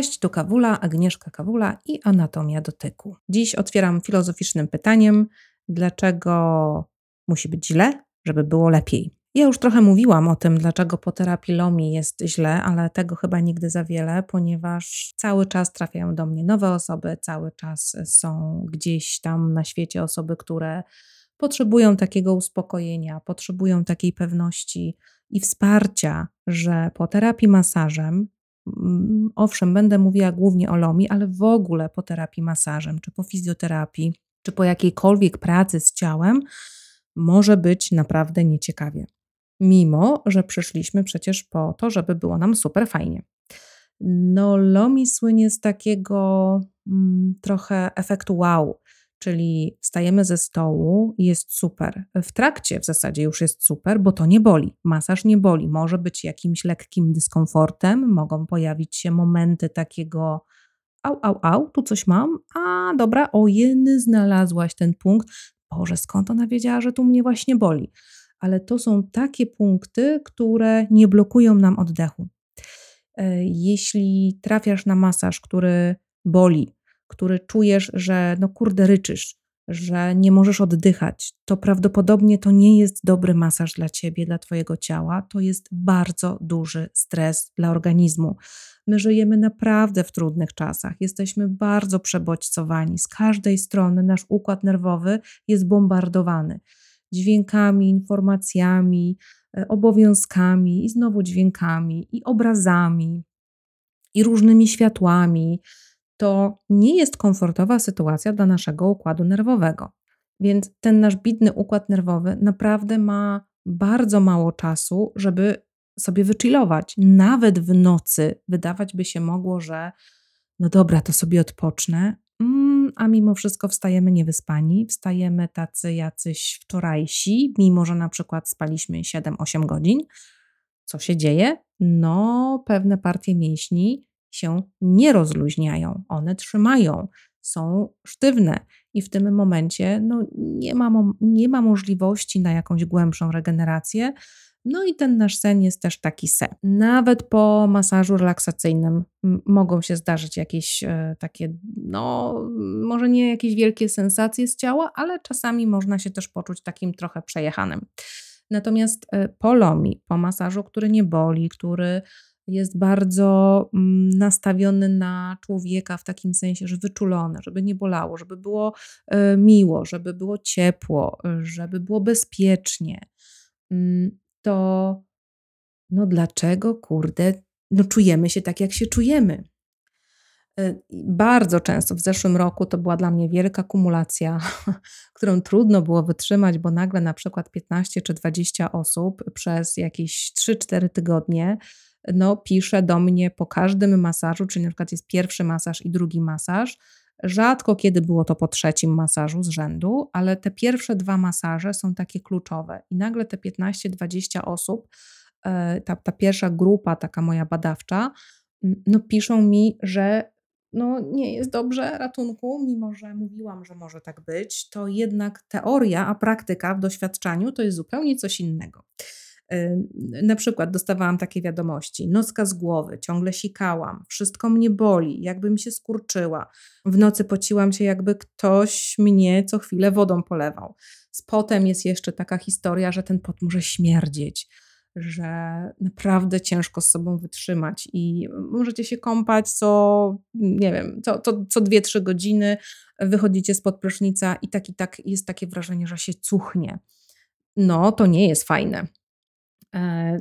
Cześć, tu Kawula, Agnieszka Kawula i Anatomia Dotyku. Dziś otwieram filozoficznym pytaniem, dlaczego musi być źle, żeby było lepiej. Ja już trochę mówiłam o tym, dlaczego po terapii LOMI jest źle, ale tego chyba nigdy za wiele, ponieważ cały czas trafiają do mnie nowe osoby, cały czas są gdzieś tam na świecie osoby, które potrzebują takiego uspokojenia, potrzebują takiej pewności i wsparcia, że po terapii masażem owszem, będę mówiła głównie o LOMI, ale w ogóle po terapii masażem, czy po fizjoterapii, czy po jakiejkolwiek pracy z ciałem, może być naprawdę nieciekawie. Mimo, że przyszliśmy przecież po to, żeby było nam super fajnie. No, LOMI słynie z takiego mm, trochę efektu wow czyli wstajemy ze stołu jest super. W trakcie w zasadzie już jest super, bo to nie boli. Masaż nie boli. Może być jakimś lekkim dyskomfortem, mogą pojawić się momenty takiego au, au, au, tu coś mam, a dobra, o jeny, znalazłaś ten punkt. Boże, skąd ona wiedziała, że tu mnie właśnie boli? Ale to są takie punkty, które nie blokują nam oddechu. E, jeśli trafiasz na masaż, który boli, który czujesz, że no kurde ryczysz, że nie możesz oddychać, to prawdopodobnie to nie jest dobry masaż dla ciebie, dla twojego ciała. To jest bardzo duży stres dla organizmu. My żyjemy naprawdę w trudnych czasach, jesteśmy bardzo przebodźcowani. Z każdej strony nasz układ nerwowy jest bombardowany dźwiękami, informacjami, e, obowiązkami i znowu dźwiękami i obrazami i różnymi światłami to nie jest komfortowa sytuacja dla naszego układu nerwowego. Więc ten nasz bidny układ nerwowy naprawdę ma bardzo mało czasu, żeby sobie wychillować. Nawet w nocy wydawać by się mogło, że no dobra, to sobie odpocznę, mm, a mimo wszystko wstajemy niewyspani, wstajemy tacy jacyś wczorajsi, mimo że na przykład spaliśmy 7-8 godzin. Co się dzieje? No, pewne partie mięśni się nie rozluźniają, one trzymają, są sztywne i w tym momencie no, nie, ma, nie ma możliwości na jakąś głębszą regenerację. No i ten nasz sen jest też taki sen. Nawet po masażu relaksacyjnym mogą się zdarzyć jakieś e, takie, no może nie jakieś wielkie sensacje z ciała, ale czasami można się też poczuć takim trochę przejechanym. Natomiast e, po lomi, po masażu, który nie boli, który jest bardzo mm, nastawiony na człowieka w takim sensie, że wyczulony, żeby nie bolało, żeby było e, miło, żeby było ciepło, żeby było bezpiecznie, mm, to no dlaczego, kurde, no czujemy się tak, jak się czujemy? E, bardzo często w zeszłym roku to była dla mnie wielka kumulacja, którą trudno było wytrzymać, bo nagle na przykład 15 czy 20 osób przez jakieś 3-4 tygodnie no, pisze do mnie po każdym masażu, czyli na przykład jest pierwszy masaż i drugi masaż. Rzadko kiedy było to po trzecim masażu z rzędu, ale te pierwsze dwa masaże są takie kluczowe. I nagle te 15-20 osób, e, ta, ta pierwsza grupa, taka moja badawcza, no piszą mi, że no nie jest dobrze, ratunku, mimo że mówiłam, że może tak być, to jednak teoria, a praktyka w doświadczaniu to jest zupełnie coś innego. Na przykład dostawałam takie wiadomości: nocka z głowy, ciągle sikałam, wszystko mnie boli, jakbym się skurczyła. W nocy pociłam się, jakby ktoś mnie co chwilę wodą polewał. Z potem jest jeszcze taka historia, że ten pot może śmierdzieć, że naprawdę ciężko z sobą wytrzymać i możecie się kąpać co, nie wiem, co, co, co 2-3 godziny, wychodzicie spod prysznica i tak i tak jest takie wrażenie, że się cuchnie. No, to nie jest fajne. E,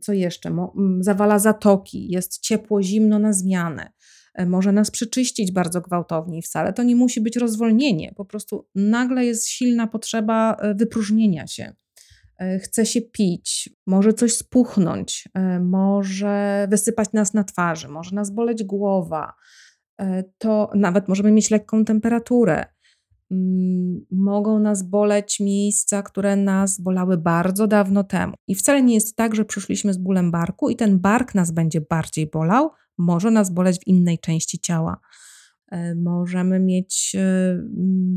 co jeszcze? Zawala zatoki, jest ciepło, zimno na zmianę. E, może nas przeczyścić bardzo gwałtownie i wcale to nie musi być rozwolnienie. Po prostu nagle jest silna potrzeba e, wypróżnienia się. Chce się pić, może coś spuchnąć, może wysypać nas na twarzy, może nas boleć głowa. To nawet możemy mieć lekką temperaturę mogą nas boleć miejsca, które nas bolały bardzo dawno temu. I wcale nie jest tak, że przyszliśmy z bólem barku i ten bark nas będzie bardziej bolał, może nas boleć w innej części ciała. E, możemy mieć e,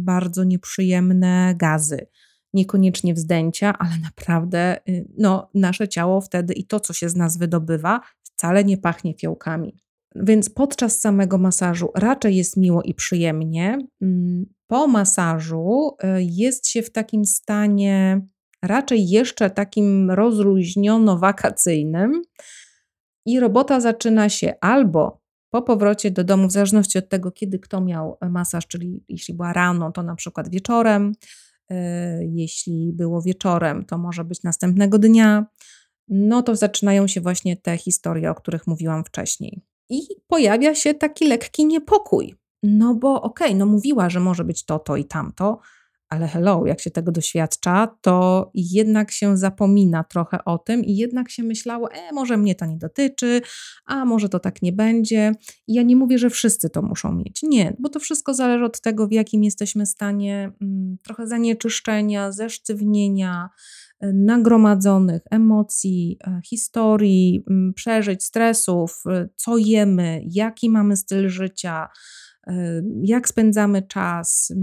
bardzo nieprzyjemne gazy, niekoniecznie wzdęcia, ale naprawdę y, no, nasze ciało wtedy i to, co się z nas wydobywa, wcale nie pachnie fiołkami. Więc podczas samego masażu raczej jest miło i przyjemnie. Mm, po masażu y, jest się w takim stanie raczej jeszcze takim rozluźniono-wakacyjnym i robota zaczyna się albo po powrocie do domu, w zależności od tego, kiedy kto miał masaż, czyli jeśli była rano, to na przykład wieczorem, y, jeśli było wieczorem, to może być następnego dnia, no to zaczynają się właśnie te historie, o których mówiłam wcześniej. I pojawia się taki lekki niepokój. No bo okej, okay, no mówiła, że może być to, to i tamto, ale hello, jak się tego doświadcza, to jednak się zapomina trochę o tym i jednak się myślało, e, może mnie to nie dotyczy, a może to tak nie będzie. I ja nie mówię, że wszyscy to muszą mieć. Nie, bo to wszystko zależy od tego, w jakim jesteśmy stanie mm, trochę zanieczyszczenia, zesztywnienia, nagromadzonych emocji, y, historii, przeżyć, stresów, y, co jemy, jaki mamy styl życia jak spędzamy czas,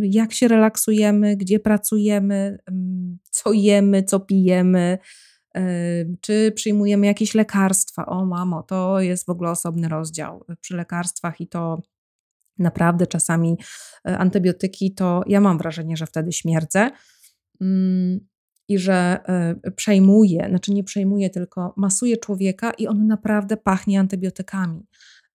jak się relaksujemy, gdzie pracujemy, co jemy, co pijemy, czy przyjmujemy jakieś lekarstwa. O, mamo, to jest w ogóle osobny rozdział przy lekarstwach i to naprawdę czasami e, antybiotyki, to ja mam wrażenie, że wtedy śmierdzę mm, i że e, przejmuje, znaczy nie przejmuje, tylko masuje człowieka i on naprawdę pachnie antybiotykami.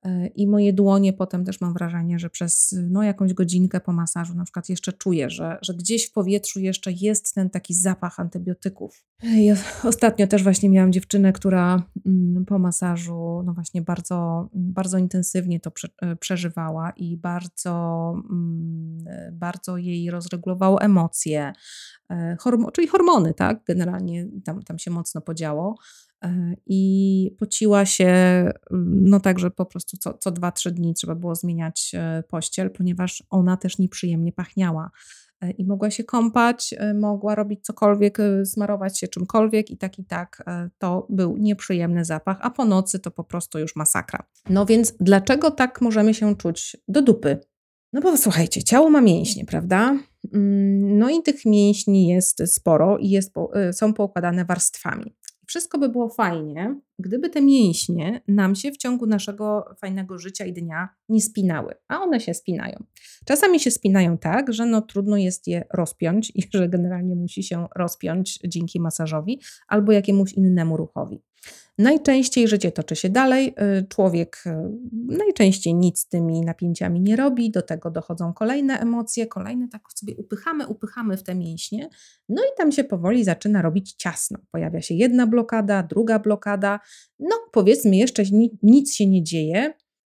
E, I moje dłonie potem też mam wrażenie, że przez no, jakąś godzinkę po masażu na przykład jeszcze czuję, że, że gdzieś w powietrzu jeszcze jest ten taki zapach antybiotyków. Ja ostatnio też właśnie miałam dziewczynę, która mm, po masażu no właśnie bardzo, bardzo intensywnie to e, przeżywała i bardzo, mm, bardzo jej rozregulowało emocje, e, horm czyli hormony, tak? Generalnie tam, tam się mocno podziało. E, i pociła się, mm, no tak, że po prostu co, co 2-3 dni trzeba było zmieniać e, pościel, ponieważ ona też nieprzyjemnie pachniała. E, I mogła się kąpać, mogła robić cokolwiek, smarować się czymkolwiek, i tak, i tak to był nieprzyjemny zapach, a po nocy to po prostu już masakra. No więc dlaczego tak możemy się czuć do dupy? No bo słuchajcie, ciało ma mięśnie, prawda? Mm, no i tych mięśni jest sporo i jest, są poukładane warstwami. Wszystko by było fajnie, gdyby te mięśnie nam się w ciągu naszego fajnego życia i dnia nie spinały, a one się spinają. Czasami się spinają tak, że no trudno jest je rozpiąć i że generalnie musi się rozpiąć dzięki masażowi albo jakiemuś innemu ruchowi. Najczęściej życie toczy się dalej, y, człowiek y, najczęściej nic z tymi napięciami nie robi, do tego dochodzą kolejne emocje, kolejne tak sobie upychamy, upychamy w te mięśnie, no i tam się powoli zaczyna robić ciasno. Pojawia się jedna blokada, druga blokada, no powiedzmy jeszcze nic się nie dzieje,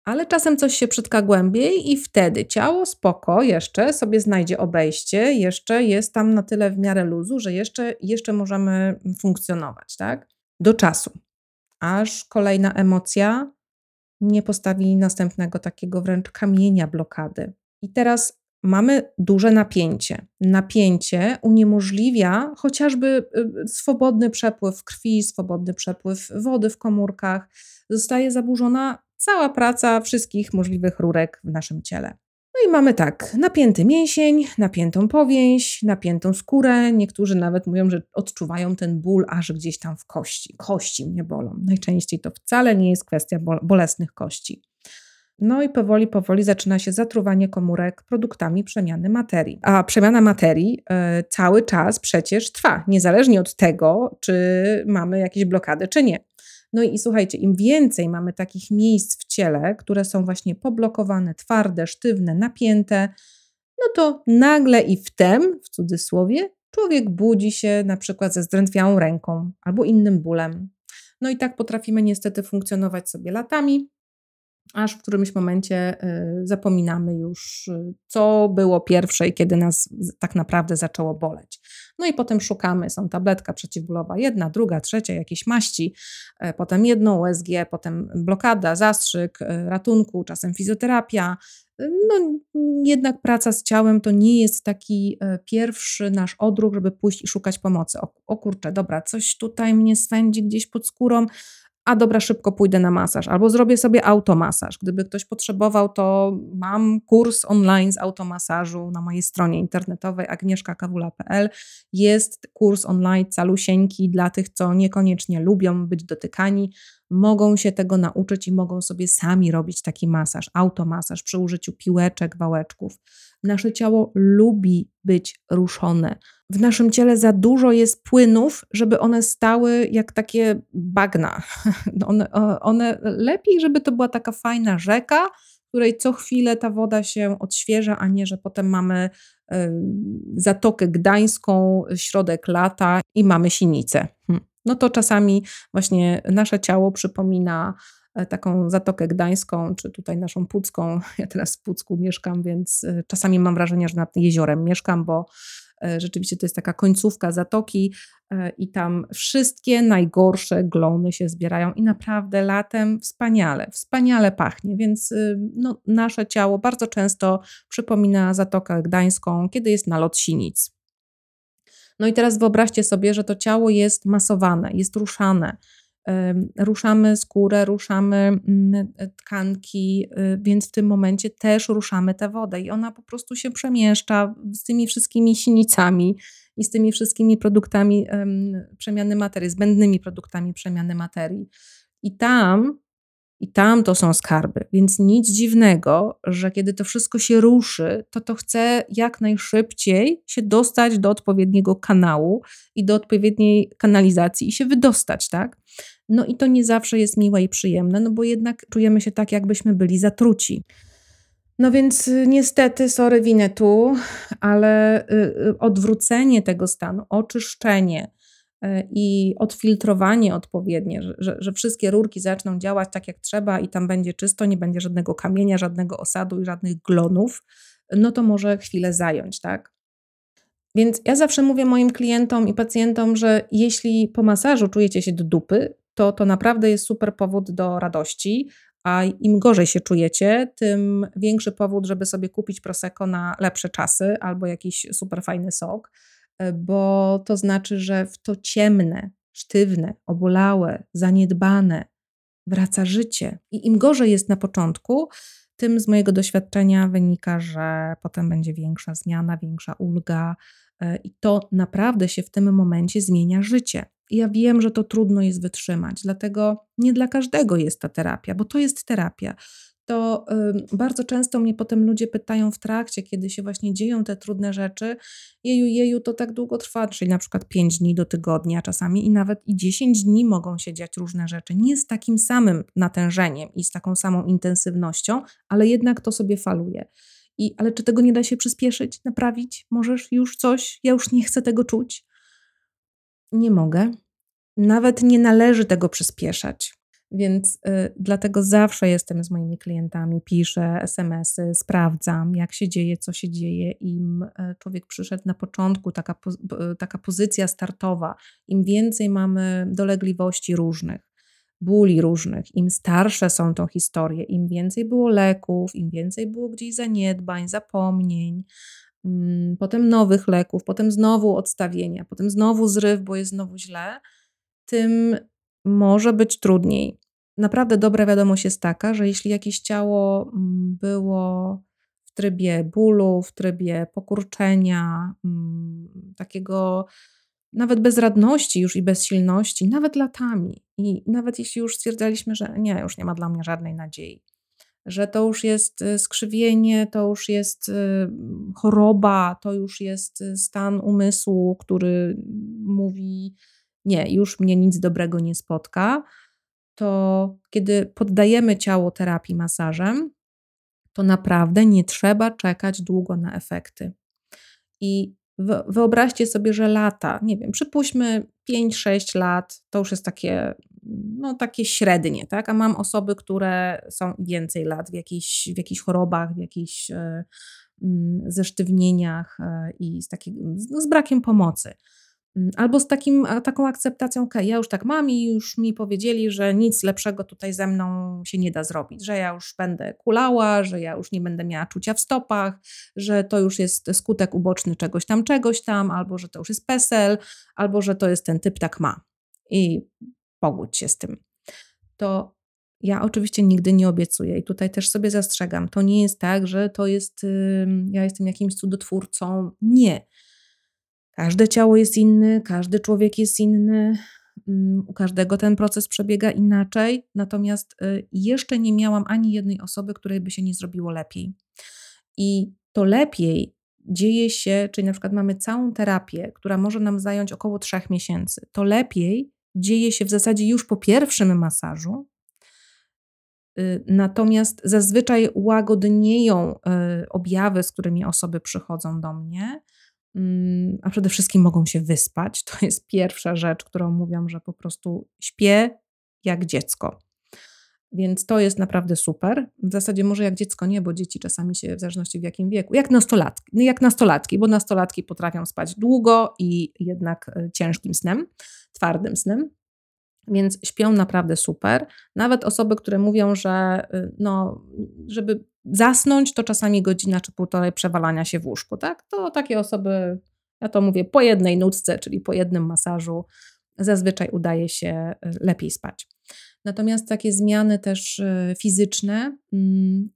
ale czasem coś się przytka głębiej i wtedy ciało spoko jeszcze sobie znajdzie obejście, jeszcze jest tam na tyle w miarę luzu, że jeszcze, jeszcze możemy funkcjonować, tak? Do czasu aż kolejna emocja nie postawi następnego takiego wręcz kamienia blokady. I teraz mamy duże napięcie. Napięcie uniemożliwia chociażby y, swobodny przepływ krwi, swobodny przepływ wody w komórkach. Zostaje zaburzona cała praca wszystkich możliwych rurek w naszym ciele. No i mamy tak, napięty mięsień, napiętą powięź, napiętą skórę. Niektórzy nawet mówią, że odczuwają ten ból aż gdzieś tam w kości. Kości mnie bolą. Najczęściej to wcale nie jest kwestia bolesnych kości. No i powoli, powoli zaczyna się zatruwanie komórek produktami przemiany materii. A przemiana materii y, cały czas przecież trwa, niezależnie od tego, czy mamy jakieś blokady, czy nie. No i, słuchajcie, im więcej mamy takich miejsc w ciele, które są właśnie poblokowane, twarde, sztywne, napięte, no to nagle i wtem, w cudzysłowie, człowiek budzi się na przykład ze zdrętwiałą ręką albo innym bólem. No i tak potrafimy niestety funkcjonować sobie latami, aż w którymś momencie y, zapominamy już, y, co było pierwsze i kiedy nas tak naprawdę zaczęło boleć. No i potem szukamy, są tabletka przeciwbólowa, jedna, druga, trzecia, jakieś maści, e, potem jedno USG, potem blokada, zastrzyk, e, ratunku, czasem fizjoterapia. No, jednak praca z ciałem to nie jest taki e, pierwszy nasz odruch, żeby pójść i szukać pomocy. O, o kurczę, dobra, coś tutaj mnie swędzi gdzieś pod skórą, a dobra, szybko pójdę na masaż, albo zrobię sobie automasaż. Gdyby ktoś potrzebował, to mam kurs online z automasażu na mojej stronie internetowej agnieszkakawula.pl. Jest kurs online calusieńki dla tych, co niekoniecznie lubią być dotykani, mogą się tego nauczyć i mogą sobie sami robić taki masaż, automasaż przy użyciu piłeczek, wałeczków. Nasze ciało lubi być ruszone. W naszym ciele za dużo jest płynów, żeby one stały jak takie bagna. One, one lepiej, żeby to była taka fajna rzeka, której co chwilę ta woda się odświeża, a nie, że potem mamy Zatokę Gdańską, środek lata i mamy sinicę. Hm. No to czasami właśnie nasze ciało przypomina e, taką Zatokę Gdańską, czy tutaj naszą Pucką. Ja teraz w Pucku mieszkam, więc e, czasami mam wrażenie, że nad jeziorem mieszkam, bo e, rzeczywiście to jest taka końcówka zatoki i tam wszystkie najgorsze glony się zbierają i naprawdę latem wspaniale, wspaniale pachnie, więc no, nasze ciało bardzo często przypomina Zatokę Gdańską, kiedy jest nalot sinic. No i teraz wyobraźcie sobie, że to ciało jest masowane, jest ruszane. Ruszamy skórę, ruszamy mm, tkanki, y, więc w tym momencie też ruszamy tę wodę i ona po prostu się przemieszcza z tymi wszystkimi sinicami i z tymi wszystkimi produktami przemiany materii, zbędnymi produktami przemiany materii. I tam i tam to są skarby, więc nic dziwnego, że kiedy to wszystko się ruszy, to to chce jak najszybciej się dostać do odpowiedniego kanału i do odpowiedniej kanalizacji i się wydostać, tak? No i to nie zawsze jest miłe i przyjemne, no bo jednak czujemy się tak, jakbyśmy byli zatruci. No więc y, niestety, sorry, winę tu, ale y, y, odwrócenie tego stanu, oczyszczenie, i odfiltrowanie odpowiednie, że, że, wszystkie rurki zaczną działać tak jak trzeba i tam będzie czysto, nie będzie żadnego kamienia, żadnego osadu i żadnych glonów, no to może chwilę zająć, tak? Więc ja zawsze mówię moim klientom i pacjentom, że jeśli po masażu czujecie się do dupy, to to naprawdę jest super powód do radości, a im gorzej się czujecie, tym większy powód, żeby sobie kupić Prosecco na lepsze czasy albo jakiś super fajny sok E, bo to znaczy, że w to ciemne, sztywne, obolałe, zaniedbane wraca życie. I im gorzej jest na początku, tym z mojego doświadczenia wynika, że potem będzie większa zmiana, większa ulga, e, i to naprawdę się w tym momencie zmienia życie. Ja wiem, że to trudno jest wytrzymać, dlatego nie dla każdego jest ta terapia, bo to jest terapia to bardzo często mnie potem ludzie pytają w trakcie, kiedy się właśnie dzieją te trudne rzeczy, jeju, jeju, to tak długo trwa, czyli na przykład 5 dni do tygodnia czasami i nawet i 10 dni mogą się dziać różne rzeczy, nie z takim samym natężeniem i z taką samą intensywnością, ale jednak to sobie faluje. I, ale czy tego nie da się przyspieszyć, naprawić? Możesz już coś? Ja już nie chcę tego czuć. Nie mogę. Nawet nie należy tego przyspieszać. Więc y, dlatego zawsze jestem z moimi klientami, piszę SMS-y, sprawdzam, jak się dzieje, co się dzieje. Im y, człowiek przyszedł na początku, taka, y, taka pozycja startowa, im więcej mamy dolegliwości różnych, bóli różnych, im starsze są tą historie, im więcej było leków, im więcej było gdzieś zaniedbań, zapomnień, potem nowych leków, potem znowu odstawienia, potem znowu zryw, bo jest znowu źle, tym może być trudniej. Naprawdę dobra wiadomość jest taka, że jeśli jakieś ciało mm, było w trybie bólu, w trybie pokurczenia, mm, takiego nawet bezradności już i bezsilności, nawet latami, i nawet jeśli już stwierdzaliśmy, że nie, już nie ma dla mnie żadnej nadziei, że to już jest y, skrzywienie, to już jest y, choroba, to już jest y, stan umysłu, który mówi, nie, już mnie nic dobrego nie spotka, to kiedy poddajemy ciało terapii masażem, to naprawdę nie trzeba czekać długo na efekty. I wyobraźcie sobie, że lata, nie wiem, przypuśćmy 5-6 lat, to już jest takie, no, takie średnie, tak? A mam osoby, które są więcej lat w jakichś, w jakichś chorobach, w jakichś e, mm, zesztywnieniach e, i z, takim, no, z brakiem pomocy. Mm, albo z takim, taką akceptacją, ok, ja już tak mam i już mi powiedzieli, że nic lepszego tutaj ze mną się nie da zrobić, że ja już będę kulała, że ja już nie będę miała czucia w stopach, że to już jest skutek uboczny czegoś tam, czegoś tam, albo że to już jest PESEL, albo że to jest ten typ tak ma. I pogódź się z tym. to ja oczywiście nigdy nie obiecuję i tutaj też sobie zastrzegam. To nie jest tak, że to jest, ja jestem jakimś cudotwórcą. Nie. Każde ciało jest inny, każdy człowiek jest inny, u każdego ten proces przebiega inaczej, natomiast y, jeszcze nie miałam ani jednej osoby, której by się nie zrobiło lepiej. I to lepiej dzieje się, czyli na przykład mamy całą terapię, która może nam zająć około trzech miesięcy. To lepiej dzieje się w zasadzie już po pierwszym masażu, y, Natomiast zazwyczaj łagodnieją y, objawy, z którymi osoby przychodzą do mnie, mm, a przede wszystkim mogą się wyspać. To jest pierwsza rzecz, którą mówią, że po prostu śpię jak dziecko. Więc to jest naprawdę super. W zasadzie może jak dziecko nie, bo dzieci czasami się w zależności w jakim wieku, jak nastolatki, jak nastolatki, bo nastolatki potrafią spać długo i jednak e, ciężkim snem, twardym snem. Więc śpią naprawdę super. Nawet osoby, które mówią, że e, no, żeby zasnąć, to czasami godzina czy półtorej przewalania się w łóżku, tak? To takie osoby, ja to mówię, po jednej nutce, czyli po jednym masażu, zazwyczaj udaje się e, lepiej spać. Natomiast takie zmiany też e, fizyczne, mm,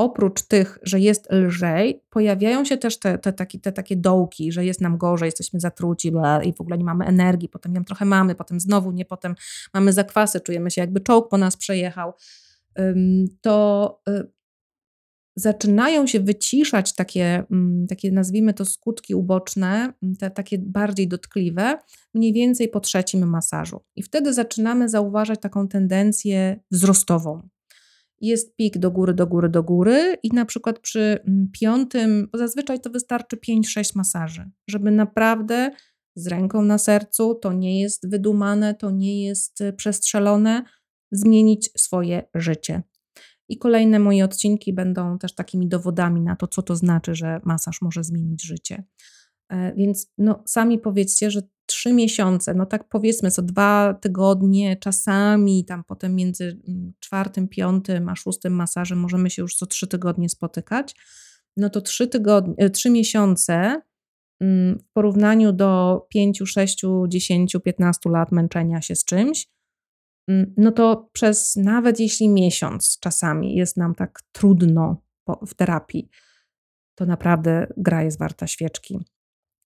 oprócz tych, że jest lżej, pojawiają się też te, te, takie, te takie dołki, że jest nam gorzej, jesteśmy zatruci bla, i w ogóle nie mamy energii, potem ją trochę mamy, potem znowu nie, potem mamy zakwasy, czujemy się jakby czołg po nas przejechał. To e, zaczynają się wyciszać takie, mm, takie nazwijmy to skutki uboczne, mm, te takie bardziej dotkliwe, mniej więcej po trzecim masażu. I wtedy zaczynamy zauważać taką tendencję wzrostową. Jest pik do góry, do góry, do góry, i na przykład przy mm, piątym, bo zazwyczaj to wystarczy 5-6 masaży, żeby naprawdę z ręką na sercu, to nie jest wydumane, to nie jest e, przestrzelone, zmienić swoje życie. I kolejne moje odcinki będą też takimi dowodami na to, co to znaczy, że masaż może zmienić życie. E, więc no, sami powiedzcie, że trzy miesiące, no tak powiedzmy co dwa tygodnie, czasami tam potem między mm, czwartym, piątym a szóstym masażem możemy się już co trzy tygodnie spotykać. No to trzy, tygodnie, e, trzy miesiące mm, w porównaniu do pięciu, sześciu, dziesięciu, piętnastu lat męczenia się z czymś, Mm, no to przez nawet jeśli miesiąc czasami jest nam tak trudno w terapii, to naprawdę gra jest warta świeczki.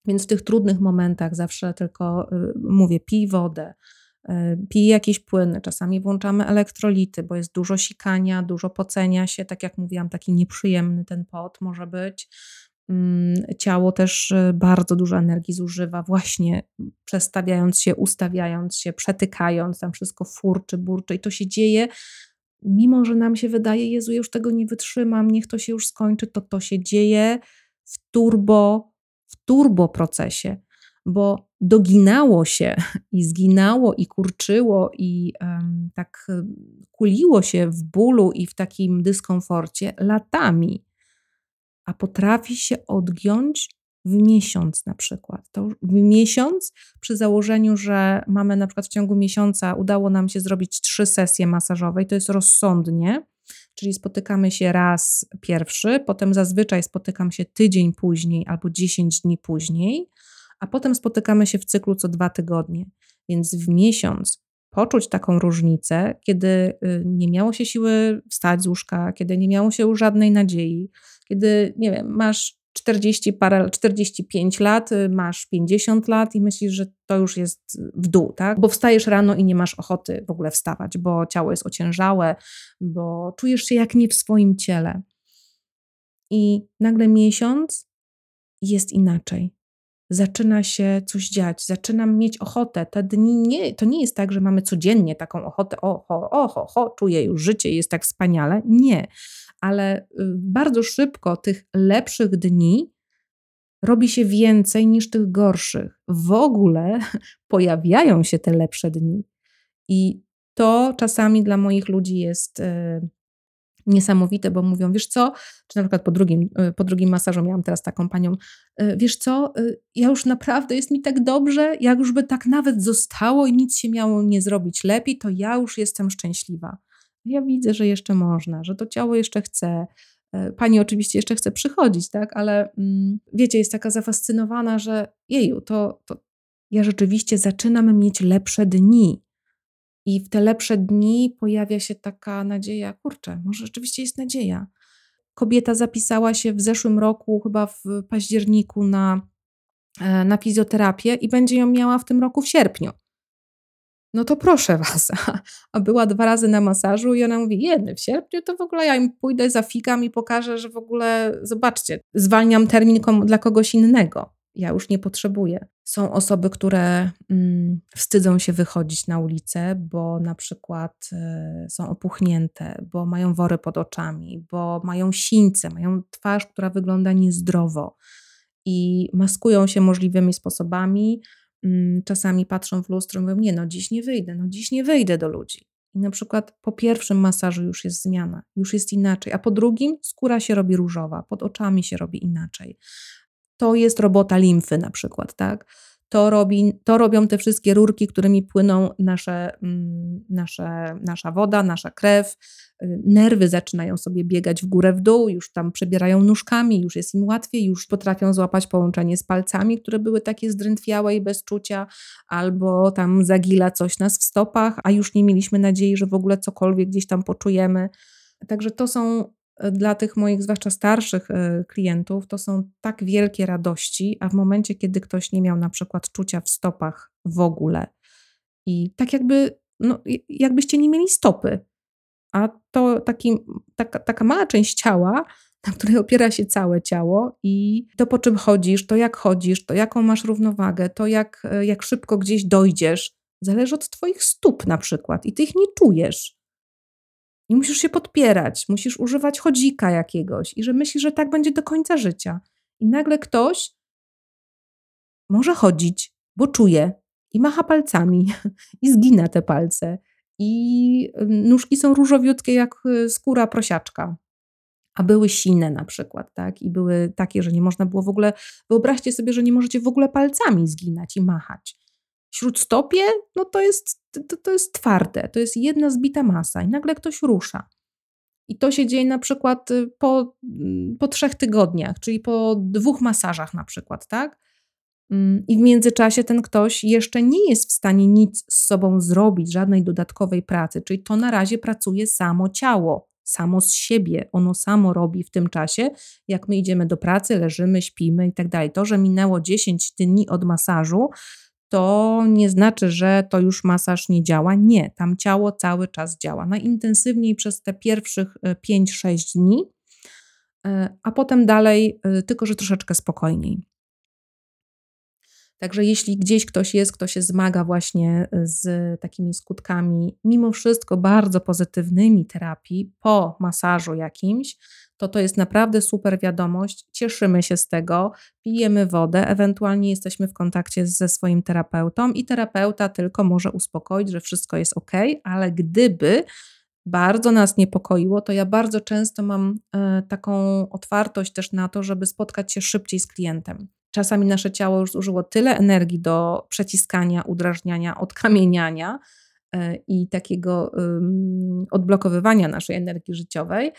Więc w tych trudnych momentach zawsze tylko y, mówię, pij wodę, y, pij jakieś płyny, czasami włączamy elektrolity, bo jest dużo sikania, dużo pocenia się, tak jak mówiłam, taki nieprzyjemny ten pot może być. Mm, ciało też y, bardzo dużo energii zużywa, właśnie przestawiając się, ustawiając się, przetykając, tam wszystko furczy, burczy i to się dzieje, mimo że nam się wydaje, Jezu, już tego nie wytrzymam, niech to się już skończy, to to się dzieje. W turbo, turbo procesie, bo doginało się i zginało i kurczyło i um, tak kuliło się w bólu i w takim dyskomforcie latami a potrafi się odgiąć w miesiąc na przykład. To w miesiąc przy założeniu, że mamy na przykład w ciągu miesiąca udało nam się zrobić trzy sesje masażowe i to jest rozsądnie, czyli spotykamy się raz pierwszy, potem zazwyczaj spotykam się tydzień później albo 10 dni później, a potem spotykamy się w cyklu co dwa tygodnie. Więc w miesiąc poczuć taką różnicę, kiedy y, nie miało się siły wstać z łóżka, kiedy nie miało się żadnej nadziei, kiedy, nie wiem, masz 40 parę, 45 lat, y, masz 50 lat i myślisz, że to już jest w dół, tak? Bo wstajesz rano i nie masz ochoty w ogóle wstawać, bo ciało jest ociężałe, bo czujesz się jak nie w swoim ciele. I nagle miesiąc jest inaczej zaczyna się coś dziać, zaczynam mieć ochotę. Te dni nie, to nie jest tak, że mamy codziennie taką ochotę, oho, oho, ho, czuję już życie, jest tak wspaniale. Nie, ale y, bardzo szybko tych lepszych dni robi się więcej niż tych gorszych. W ogóle pojawiają się te lepsze dni. I to czasami dla moich ludzi jest y, niesamowite, bo mówią, wiesz co, czy na przykład po drugim, y, po drugim masażu miałam teraz taką panią, wiesz co, ja już naprawdę jest mi tak dobrze, jak już by tak nawet zostało i nic się miało nie zrobić lepiej, to ja już jestem szczęśliwa. Ja widzę, że jeszcze można, że to ciało jeszcze chce. Pani oczywiście jeszcze chce przychodzić, tak, ale mm, wiecie, jest taka zafascynowana, że jeju, to, to ja rzeczywiście zaczynam mieć lepsze dni. I w te lepsze dni pojawia się taka nadzieja, kurczę, może rzeczywiście jest nadzieja. Kobieta zapisała się w zeszłym roku, chyba w październiku, na, e, na fizjoterapię i będzie ją miała w tym roku w sierpniu. No to proszę was, a była dwa razy na masażu i ona mówi, jedny w sierpniu, to w ogóle ja im pójdę, zafikam i pokażę, że w ogóle, zobaczcie, zwalniam termin dla kogoś innego ja już nie potrzebuję. Są osoby, które mm, wstydzą się wychodzić na ulicę, bo na przykład y, są opuchnięte, bo mają wory pod oczami, bo mają sińce, mają twarz, która wygląda niezdrowo i maskują się możliwymi sposobami. Mm, czasami patrzą w lustro i mówią: Nie, no dziś nie wyjdę, no dziś nie wyjdę do ludzi. I na przykład po pierwszym masażu już jest zmiana, już jest inaczej, a po drugim skóra się robi różowa, pod oczami się robi inaczej to jest robota limfy na przykład, tak? To, robi, to robią te wszystkie rurki, którymi płyną nasze, mm, nasze, nasza woda, nasza krew. Y, nerwy zaczynają sobie biegać w górę, w dół, już tam przebierają nóżkami, już jest im łatwiej, już potrafią złapać połączenie z palcami, które były takie zdrętwiałe i bez czucia, albo tam zagila coś nas w stopach, a już nie mieliśmy nadziei, że w ogóle cokolwiek gdzieś tam poczujemy. Także to są dla tych moich, zwłaszcza starszych e, klientów, to są tak wielkie radości, a w momencie, kiedy ktoś nie miał na przykład czucia w stopach w ogóle i tak jakby, no, jakbyście nie mieli stopy, a to taki, taka, taka mała część ciała, na której opiera się całe ciało i to po czym chodzisz, to jak chodzisz, to jaką masz równowagę, to jak, e, jak szybko gdzieś dojdziesz, zależy od Twoich stóp na przykład i Ty ich nie czujesz. Nie musisz się podpierać, musisz używać chodzika jakiegoś i że myślisz, że tak będzie do końca życia. I nagle ktoś może chodzić, bo czuje i macha palcami i zgina te palce. I nóżki są różowiutkie jak y, skóra prosiaczka. A były sine na przykład, tak? I były takie, że nie można było w ogóle. Wyobraźcie sobie, że nie możecie w ogóle palcami zginać i machać śródstopie, no to jest, to, to jest twarde, to jest jedna zbita masa i nagle ktoś rusza. I to się dzieje na przykład y, po, mm, po trzech tygodniach, czyli po dwóch masażach na przykład, tak? Mm, I w międzyczasie ten ktoś jeszcze nie jest w stanie nic z sobą zrobić, żadnej dodatkowej pracy, czyli to na razie pracuje samo ciało, samo z siebie. Ono samo robi w tym czasie, jak my idziemy do pracy, leżymy, śpimy i tak dalej. To, że minęło 10 dni od masażu, to nie znaczy, że to już masaż nie działa. Nie, tam ciało cały czas działa. Najintensywniej przez te pierwszych 5-6 e, dni, e, a potem dalej, e, tylko że troszeczkę spokojniej. Także jeśli gdzieś ktoś jest, kto się zmaga właśnie z takimi skutkami, mimo wszystko bardzo pozytywnymi terapii po masażu jakimś, to to jest naprawdę super wiadomość. Cieszymy się z tego, pijemy wodę, ewentualnie jesteśmy w kontakcie ze swoim terapeutą i terapeuta tylko może uspokoić, że wszystko jest ok, ale gdyby bardzo nas niepokoiło, to ja bardzo często mam e, taką otwartość też na to, żeby spotkać się szybciej z klientem. Czasami nasze ciało już zużyło tyle energii do przeciskania, udrażniania, odkamieniania e, i takiego odblokowywania naszej energii życiowej,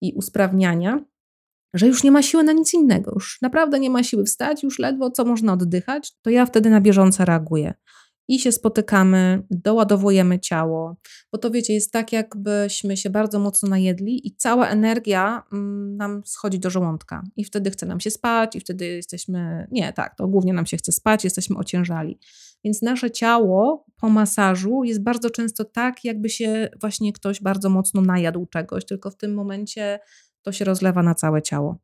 i usprawniania, że już nie ma siły na nic innego, już naprawdę nie ma siły wstać, już ledwo co można oddychać, to ja wtedy na bieżąco reaguję. I się spotykamy, doładowujemy ciało, bo to wiecie, jest tak, jakbyśmy się bardzo mocno najedli i cała energia mm, nam schodzi do żołądka. I wtedy chce nam się spać, i wtedy jesteśmy. Nie, tak, to głównie nam się chce spać, jesteśmy ociężali. Więc nasze ciało po masażu jest bardzo często tak, jakby się właśnie ktoś bardzo mocno najadł czegoś, tylko w tym momencie to się rozlewa na całe ciało.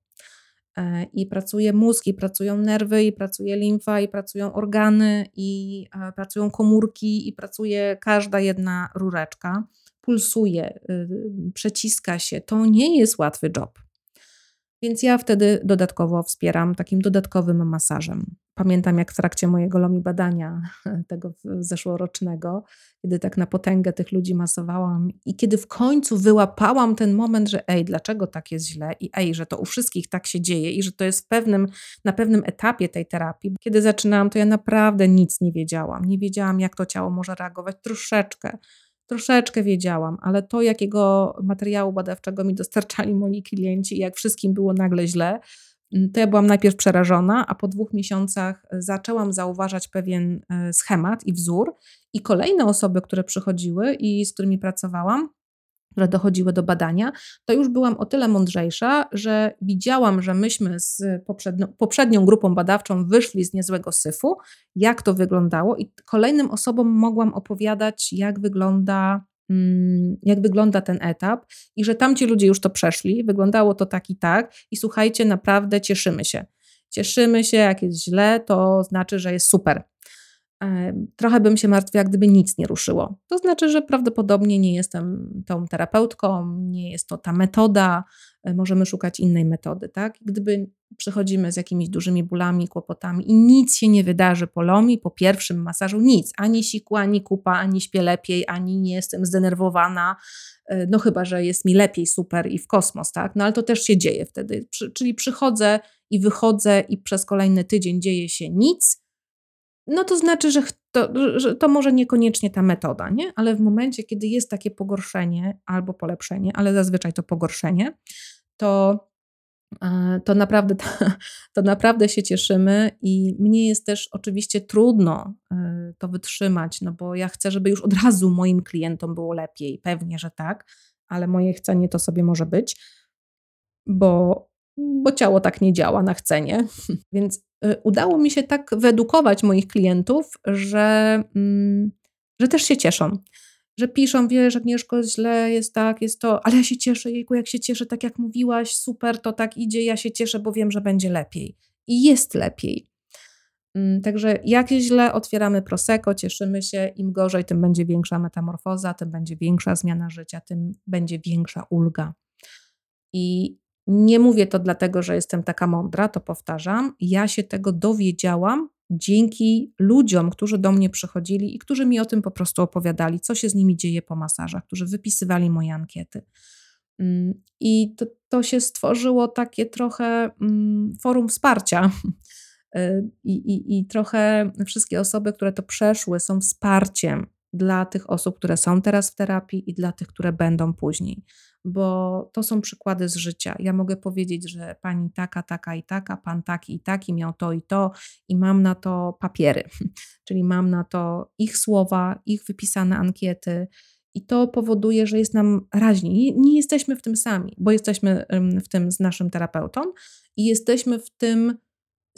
E, I pracuje mózg, i pracują nerwy, i pracuje limfa, i pracują organy, i e, pracują komórki, i pracuje każda jedna rureczka. Pulsuje, y, przeciska się. To nie jest łatwy job. Więc ja wtedy dodatkowo wspieram takim dodatkowym masażem. Pamiętam, jak w trakcie mojego lomi badania, tego zeszłorocznego, kiedy tak na potęgę tych ludzi masowałam i kiedy w końcu wyłapałam ten moment, że ej, dlaczego tak jest źle i ej, że to u wszystkich tak się dzieje i że to jest w pewnym, na pewnym etapie tej terapii. Kiedy zaczynałam, to ja naprawdę nic nie wiedziałam. Nie wiedziałam, jak to ciało może reagować troszeczkę troszeczkę wiedziałam, ale to, jakiego materiału badawczego mi dostarczali moi klienci, jak wszystkim było nagle źle, mm, to ja byłam najpierw przerażona, a po dwóch miesiącach zaczęłam zauważać pewien e, schemat i wzór, i kolejne osoby, które przychodziły i z którymi pracowałam, które dochodziły do badania, to już byłam o tyle mądrzejsza, że widziałam, że myśmy z poprzednią, poprzednią grupą badawczą wyszli z niezłego syfu, jak to wyglądało, i kolejnym osobom mogłam opowiadać, jak wygląda Mm, jak wygląda ten etap i że tamci ludzie już to przeszli, wyglądało to tak i tak i słuchajcie, naprawdę cieszymy się. Cieszymy się, jak jest źle, to znaczy, że jest super. Trochę bym się martwiła, gdyby nic nie ruszyło. To znaczy, że prawdopodobnie nie jestem tą terapeutką, nie jest to ta metoda, e, możemy szukać innej metody, tak? Gdyby przychodzimy z jakimiś dużymi bólami, kłopotami i nic się nie wydarzy po lomi, po pierwszym masażu, nic, ani siku, ani kupa, ani śpię lepiej, ani nie jestem zdenerwowana, e, no chyba, że jest mi lepiej, super i w kosmos, tak? No ale to też się dzieje wtedy, czyli przychodzę i wychodzę i przez kolejny tydzień dzieje się nic, no to znaczy, że to, że to może niekoniecznie ta metoda, nie? Ale w momencie, kiedy jest takie pogorszenie albo polepszenie, ale zazwyczaj to pogorszenie, to, e, to, naprawdę, to naprawdę się cieszymy i mnie jest też oczywiście trudno e, to wytrzymać, no bo ja chcę, żeby już od razu moim klientom było lepiej. Pewnie, że tak, ale moje chcenie to sobie może być, bo, bo ciało tak nie działa na chcenie. Więc udało mi się tak wyedukować moich klientów, że, mm, że też się cieszą. Że piszą, wiesz, Agnieszko, źle jest tak, jest to, ale ja się cieszę, jejku, jak się cieszę, tak jak mówiłaś, super, to tak idzie, ja się cieszę, bo wiem, że będzie lepiej. I jest lepiej. Mm, także jak źle, otwieramy prosecco, cieszymy się, im gorzej, tym będzie większa metamorfoza, tym będzie większa zmiana życia, tym będzie większa ulga. I nie mówię to dlatego, że jestem taka mądra, to powtarzam. Ja się tego dowiedziałam dzięki ludziom, którzy do mnie przychodzili i którzy mi o tym po prostu opowiadali, co się z nimi dzieje po masażach, którzy wypisywali moje ankiety. Mm, I to, to się stworzyło takie trochę mm, forum wsparcia. Y, I, i, I trochę wszystkie osoby, które to przeszły, są wsparciem dla tych osób, które są teraz w terapii i dla tych, które będą później bo to są przykłady z życia. Ja mogę powiedzieć, że pani taka, taka i taka, pan taki i taki miał to i to, i mam na to papiery, czyli mam na to ich słowa, ich wypisane ankiety. I to powoduje, że jest nam raźniej. Nie, nie jesteśmy w tym sami, bo jesteśmy w tym z naszym terapeutą i jesteśmy w tym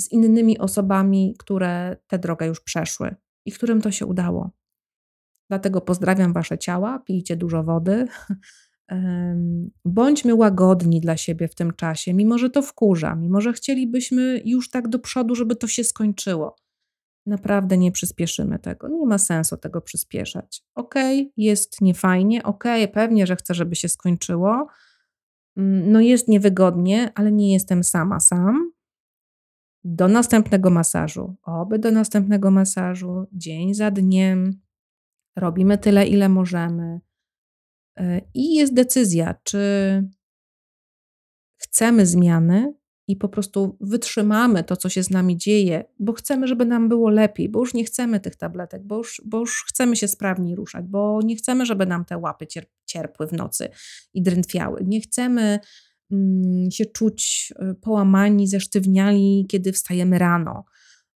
z innymi osobami, które tę drogę już przeszły i którym to się udało. Dlatego pozdrawiam Wasze ciała, pijcie dużo wody, Bądźmy łagodni dla siebie w tym czasie, mimo że to wkurza, mimo że chcielibyśmy już tak do przodu, żeby to się skończyło. Naprawdę nie przyspieszymy tego. Nie ma sensu tego przyspieszać. Ok, jest niefajnie, ok, pewnie, że chcę, żeby się skończyło. Mm, no jest niewygodnie, ale nie jestem sama sam. Do następnego masażu, oby do następnego masażu, dzień za dniem. Robimy tyle, ile możemy I jest decyzja, czy chcemy zmiany i po prostu wytrzymamy to, co się z nami dzieje, bo chcemy, żeby nam było lepiej, bo już nie chcemy tych tabletek, bo już, bo już chcemy się sprawniej ruszać, bo nie chcemy, żeby nam te łapy cierpły w nocy i drętwiały. Nie chcemy mm, się czuć e, połamani, zesztywniali, kiedy wstajemy rano.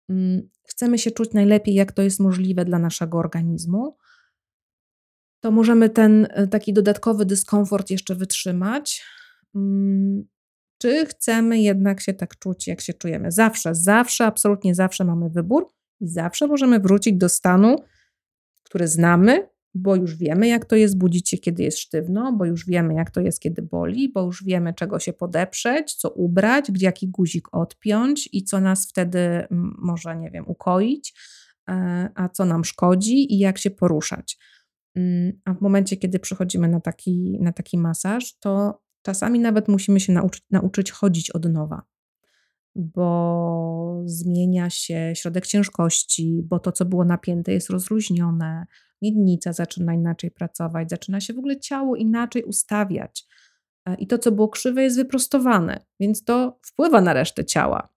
Mm, chcemy się czuć najlepiej, jak to jest możliwe dla naszego organizmu to możemy ten e, taki dodatkowy dyskomfort jeszcze wytrzymać. Mm, czy chcemy jednak się tak czuć, jak się czujemy? Zawsze, zawsze, absolutnie zawsze mamy wybór i zawsze możemy wrócić do stanu, który znamy, bo już wiemy, jak to jest budzić się, kiedy jest sztywno, bo już wiemy, jak to jest, kiedy boli, bo już wiemy, czego się podeprzeć, co ubrać, gdzie jaki guzik odpiąć i co nas wtedy może, nie wiem, ukoić, e, a co nam szkodzi i jak się poruszać. Mm, a w momencie, kiedy przychodzimy na taki, na taki masaż, to czasami nawet musimy się nauczyć, chodzić od nowa, bo zmienia się środek ciężkości, bo to, co było napięte, jest rozluźnione, miednica zaczyna inaczej pracować, zaczyna się w ogóle ciało inaczej ustawiać. E, I to, co było krzywe, jest wyprostowane, więc to wpływa na resztę ciała.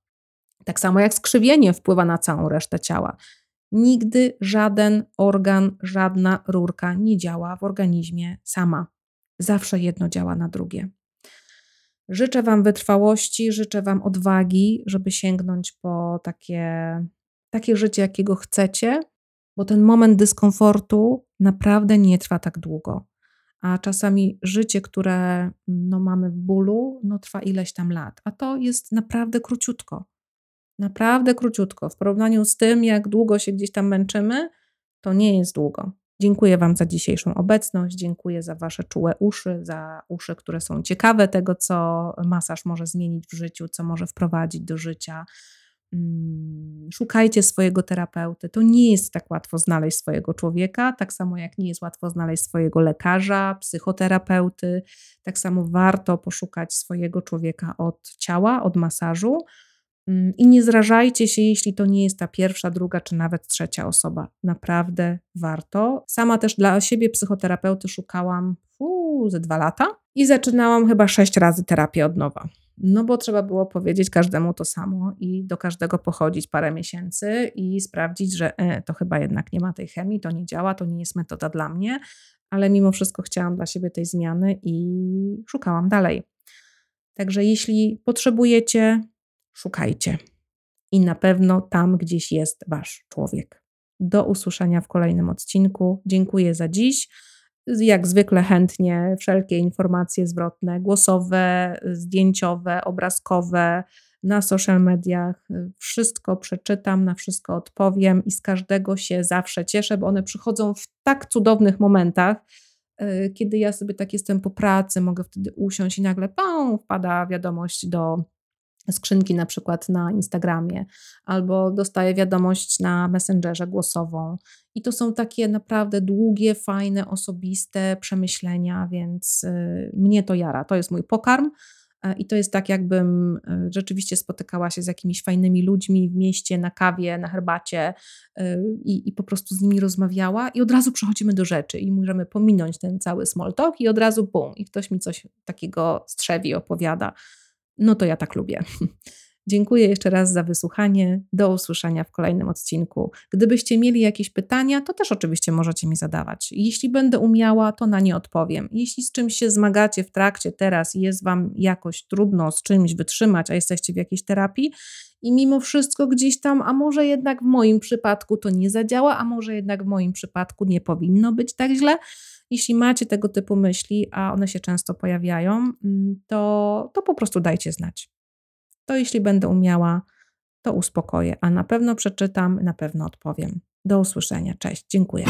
Tak samo jak skrzywienie wpływa na całą resztę ciała. Nigdy żaden organ, żadna rurka nie działa w organizmie sama. Zawsze jedno działa na drugie. Życzę Wam wytrwałości, życzę Wam odwagi, żeby sięgnąć po takie, takie życie, jakiego chcecie, bo ten moment dyskomfortu naprawdę nie trwa tak długo. A czasami życie, które no, mamy w bólu, no, trwa ileś tam lat, a to jest naprawdę króciutko. Naprawdę króciutko. W porównaniu z tym, jak długo się gdzieś tam męczymy, to nie jest długo. Dziękuję Wam za dzisiejszą obecność, dziękuję za Wasze czułe uszy, za uszy, które są ciekawe tego, co masaż może zmienić w życiu, co może wprowadzić do życia. Mm, szukajcie swojego terapeuty. To nie jest tak łatwo znaleźć swojego człowieka, tak samo jak nie jest łatwo znaleźć swojego lekarza, psychoterapeuty. Tak samo warto poszukać swojego człowieka od ciała, od masażu. Mm, I nie zrażajcie się, jeśli to nie jest ta pierwsza, druga czy nawet trzecia osoba. Naprawdę warto. Sama też dla siebie psychoterapeuty szukałam uu, ze dwa lata i zaczynałam chyba sześć razy terapię od nowa. No bo trzeba było powiedzieć każdemu to samo i do każdego pochodzić parę miesięcy i sprawdzić, że e, to chyba jednak nie ma tej chemii, to nie działa, to nie jest metoda dla mnie, ale mimo wszystko chciałam dla siebie tej zmiany i szukałam dalej. Także jeśli potrzebujecie, szukajcie. I na pewno tam gdzieś jest Wasz człowiek. Do usłyszenia w kolejnym odcinku. Dziękuję za dziś. Jak zwykle chętnie wszelkie informacje zwrotne, głosowe, zdjęciowe, obrazkowe na social mediach. Wszystko przeczytam, na wszystko odpowiem i z każdego się zawsze cieszę, bo one przychodzą w tak cudownych momentach, y, kiedy ja sobie tak jestem po pracy, mogę wtedy usiąść i nagle pum, wpada wiadomość do skrzynki na przykład na Instagramie, albo dostaję wiadomość na Messengerze głosową. I to są takie naprawdę długie, fajne, osobiste przemyślenia, więc y, mnie to jara. To jest mój pokarm. E, I to jest tak, jakbym y, rzeczywiście spotykała się z jakimiś fajnymi ludźmi w mieście, na kawie, na herbacie y, i, i po prostu z nimi rozmawiała, i od razu przechodzimy do rzeczy i możemy pominąć ten cały small talk, i od razu bum, i ktoś mi coś takiego strzewi, opowiada no to ja tak lubię. Dziękuję jeszcze raz za wysłuchanie. Do usłyszenia w kolejnym odcinku. Gdybyście mieli jakieś pytania, to też oczywiście możecie mi zadawać. Jeśli będę umiała, to na nie odpowiem. Jeśli z czymś się zmagacie w trakcie teraz i jest Wam jakoś trudno z czymś wytrzymać, a jesteście w jakiejś terapii i mimo wszystko gdzieś tam, a może jednak w moim przypadku to nie zadziała, a może jednak w moim przypadku nie powinno być tak źle, jeśli macie tego typu myśli, a one się często pojawiają, mm, to, to po prostu dajcie znać. To jeśli będę umiała, to uspokoję, a na pewno przeczytam, na pewno odpowiem. Do usłyszenia. Cześć, dziękuję.